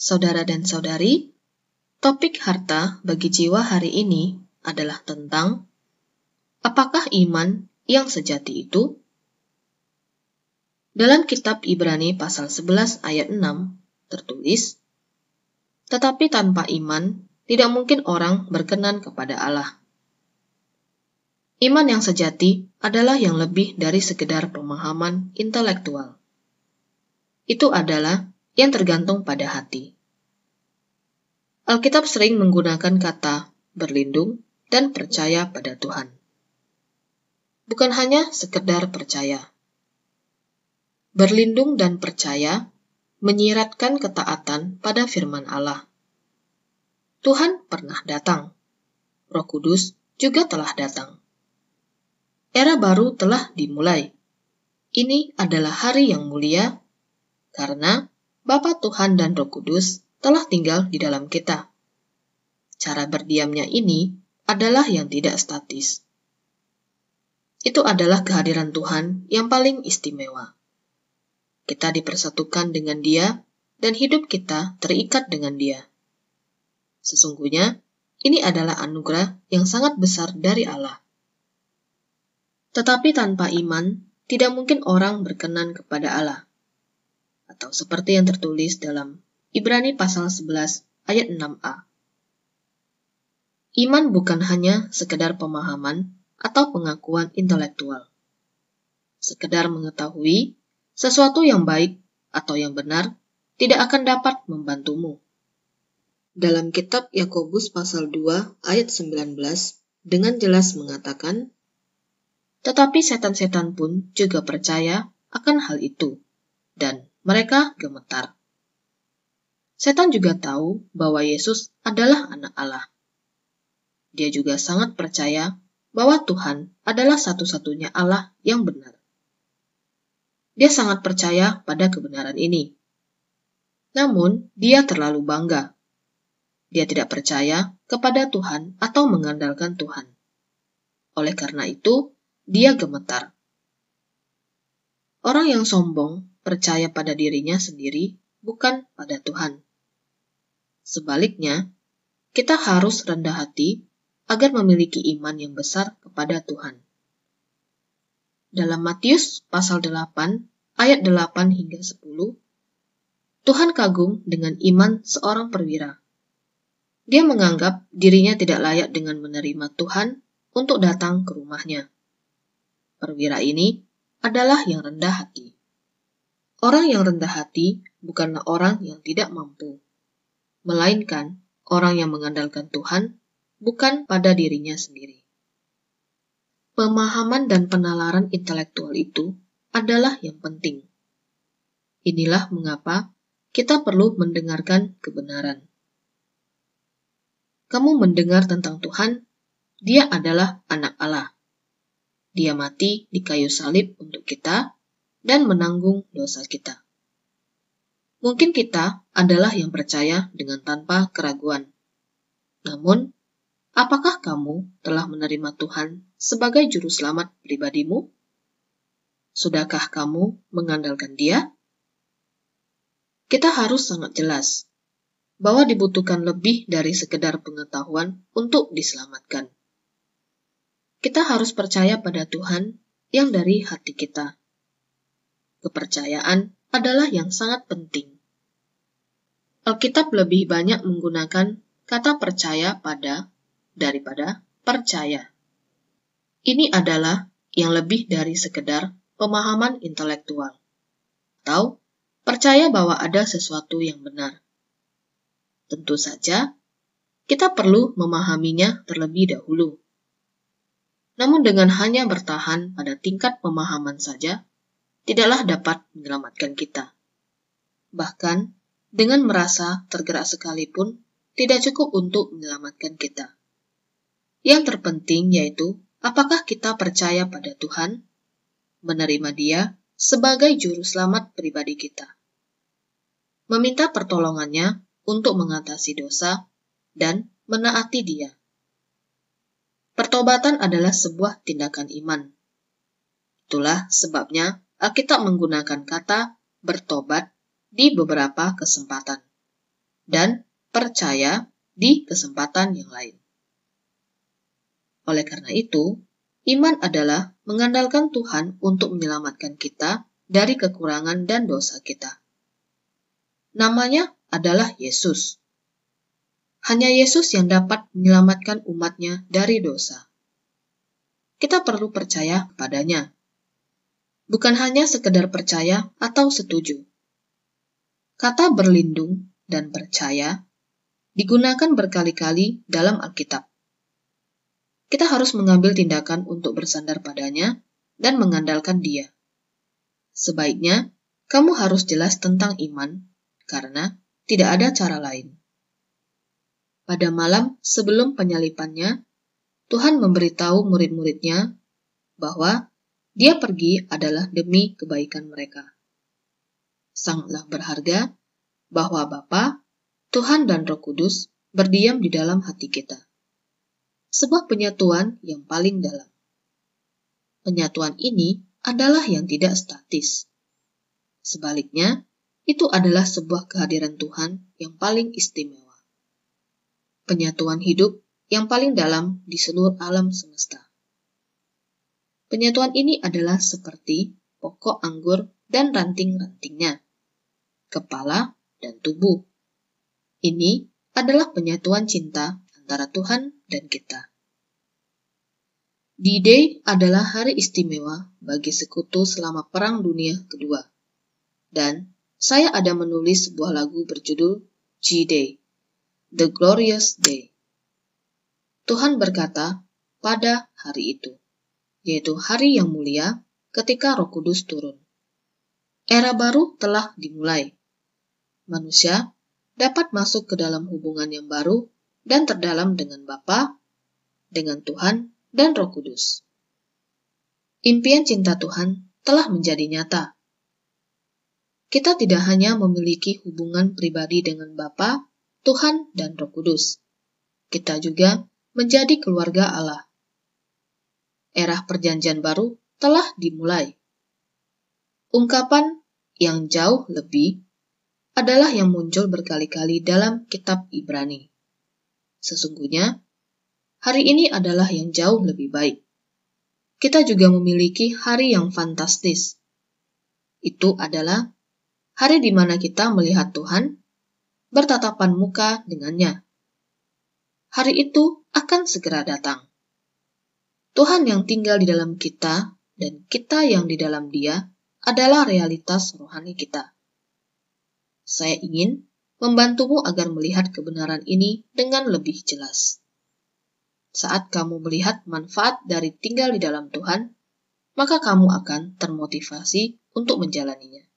Saudara dan saudari, topik harta bagi jiwa hari ini adalah tentang apakah iman yang sejati itu? Dalam kitab Ibrani pasal 11 ayat 6 tertulis, Tetapi tanpa iman, tidak mungkin orang berkenan kepada Allah. Iman yang sejati adalah yang lebih dari sekedar pemahaman intelektual. Itu adalah yang tergantung pada hati. Alkitab sering menggunakan kata berlindung dan percaya pada Tuhan. Bukan hanya sekedar percaya. Berlindung dan percaya menyiratkan ketaatan pada firman Allah. Tuhan pernah datang. Roh Kudus juga telah datang. Era baru telah dimulai. Ini adalah hari yang mulia karena Bapa Tuhan dan Roh Kudus telah tinggal di dalam kita. Cara berdiamnya ini adalah yang tidak statis. Itu adalah kehadiran Tuhan yang paling istimewa. Kita dipersatukan dengan Dia, dan hidup kita terikat dengan Dia. Sesungguhnya, ini adalah anugerah yang sangat besar dari Allah. Tetapi tanpa iman, tidak mungkin orang berkenan kepada Allah atau seperti yang tertulis dalam Ibrani pasal 11 ayat 6a. Iman bukan hanya sekedar pemahaman atau pengakuan intelektual. Sekedar mengetahui sesuatu yang baik atau yang benar tidak akan dapat membantumu. Dalam kitab Yakobus pasal 2 ayat 19 dengan jelas mengatakan, Tetapi setan-setan pun juga percaya akan hal itu, dan mereka gemetar. Setan juga tahu bahwa Yesus adalah anak Allah. Dia juga sangat percaya bahwa Tuhan adalah satu-satunya Allah yang benar. Dia sangat percaya pada kebenaran ini. Namun, dia terlalu bangga. Dia tidak percaya kepada Tuhan atau mengandalkan Tuhan. Oleh karena itu, dia gemetar. Orang yang sombong percaya pada dirinya sendiri, bukan pada Tuhan. Sebaliknya, kita harus rendah hati agar memiliki iman yang besar kepada Tuhan. Dalam Matius pasal 8 ayat 8 hingga 10, Tuhan kagum dengan iman seorang perwira. Dia menganggap dirinya tidak layak dengan menerima Tuhan untuk datang ke rumahnya. Perwira ini adalah yang rendah hati. Orang yang rendah hati bukanlah orang yang tidak mampu, melainkan orang yang mengandalkan Tuhan bukan pada dirinya sendiri. Pemahaman dan penalaran intelektual itu adalah yang penting. Inilah mengapa kita perlu mendengarkan kebenaran. Kamu mendengar tentang Tuhan, Dia adalah Anak Allah. Dia mati di kayu salib untuk kita dan menanggung dosa kita. Mungkin kita adalah yang percaya dengan tanpa keraguan. Namun, apakah kamu telah menerima Tuhan sebagai juru selamat pribadimu? Sudahkah kamu mengandalkan Dia? Kita harus sangat jelas bahwa dibutuhkan lebih dari sekedar pengetahuan untuk diselamatkan. Kita harus percaya pada Tuhan yang dari hati kita kepercayaan adalah yang sangat penting. Alkitab lebih banyak menggunakan kata percaya pada daripada percaya. Ini adalah yang lebih dari sekedar pemahaman intelektual atau percaya bahwa ada sesuatu yang benar. Tentu saja, kita perlu memahaminya terlebih dahulu. Namun dengan hanya bertahan pada tingkat pemahaman saja, tidaklah dapat menyelamatkan kita. Bahkan, dengan merasa tergerak sekalipun, tidak cukup untuk menyelamatkan kita. Yang terpenting yaitu, apakah kita percaya pada Tuhan, menerima Dia sebagai juru selamat pribadi kita, meminta pertolongannya untuk mengatasi dosa, dan menaati Dia. Pertobatan adalah sebuah tindakan iman. Itulah sebabnya Alkitab menggunakan kata bertobat di beberapa kesempatan. dan percaya di kesempatan yang lain. Oleh karena itu, iman adalah mengandalkan Tuhan untuk menyelamatkan kita dari kekurangan dan dosa kita. Namanya adalah Yesus. Hanya Yesus yang dapat menyelamatkan umatnya dari dosa. Kita perlu percaya kepadanya. Bukan hanya sekedar percaya atau setuju. Kata berlindung dan percaya digunakan berkali-kali dalam Alkitab. Kita harus mengambil tindakan untuk bersandar padanya dan mengandalkan dia. Sebaiknya, kamu harus jelas tentang iman, karena tidak ada cara lain. Pada malam sebelum penyalipannya, Tuhan memberitahu murid-muridnya bahwa dia pergi adalah demi kebaikan mereka. Sangatlah berharga bahwa Bapa, Tuhan dan Roh Kudus berdiam di dalam hati kita. Sebuah penyatuan yang paling dalam. Penyatuan ini adalah yang tidak statis. Sebaliknya, itu adalah sebuah kehadiran Tuhan yang paling istimewa. Penyatuan hidup yang paling dalam di seluruh alam semesta. Penyatuan ini adalah seperti pokok anggur dan ranting-rantingnya, kepala dan tubuh. Ini adalah penyatuan cinta antara Tuhan dan kita. D-Day adalah hari istimewa bagi sekutu selama Perang Dunia Kedua. Dan saya ada menulis sebuah lagu berjudul G-Day, The Glorious Day. Tuhan berkata pada hari itu, yaitu hari yang mulia ketika Roh Kudus turun. Era baru telah dimulai. Manusia dapat masuk ke dalam hubungan yang baru dan terdalam dengan Bapa, dengan Tuhan, dan Roh Kudus. Impian cinta Tuhan telah menjadi nyata. Kita tidak hanya memiliki hubungan pribadi dengan Bapa, Tuhan, dan Roh Kudus. Kita juga menjadi keluarga Allah. Era Perjanjian Baru telah dimulai. Ungkapan yang jauh lebih adalah yang muncul berkali-kali dalam Kitab Ibrani. Sesungguhnya, hari ini adalah yang jauh lebih baik. Kita juga memiliki hari yang fantastis. Itu adalah hari di mana kita melihat Tuhan, bertatapan muka dengannya. Hari itu akan segera datang. Tuhan yang tinggal di dalam kita dan kita yang di dalam Dia adalah realitas rohani kita. Saya ingin membantumu agar melihat kebenaran ini dengan lebih jelas. Saat kamu melihat manfaat dari tinggal di dalam Tuhan, maka kamu akan termotivasi untuk menjalaninya.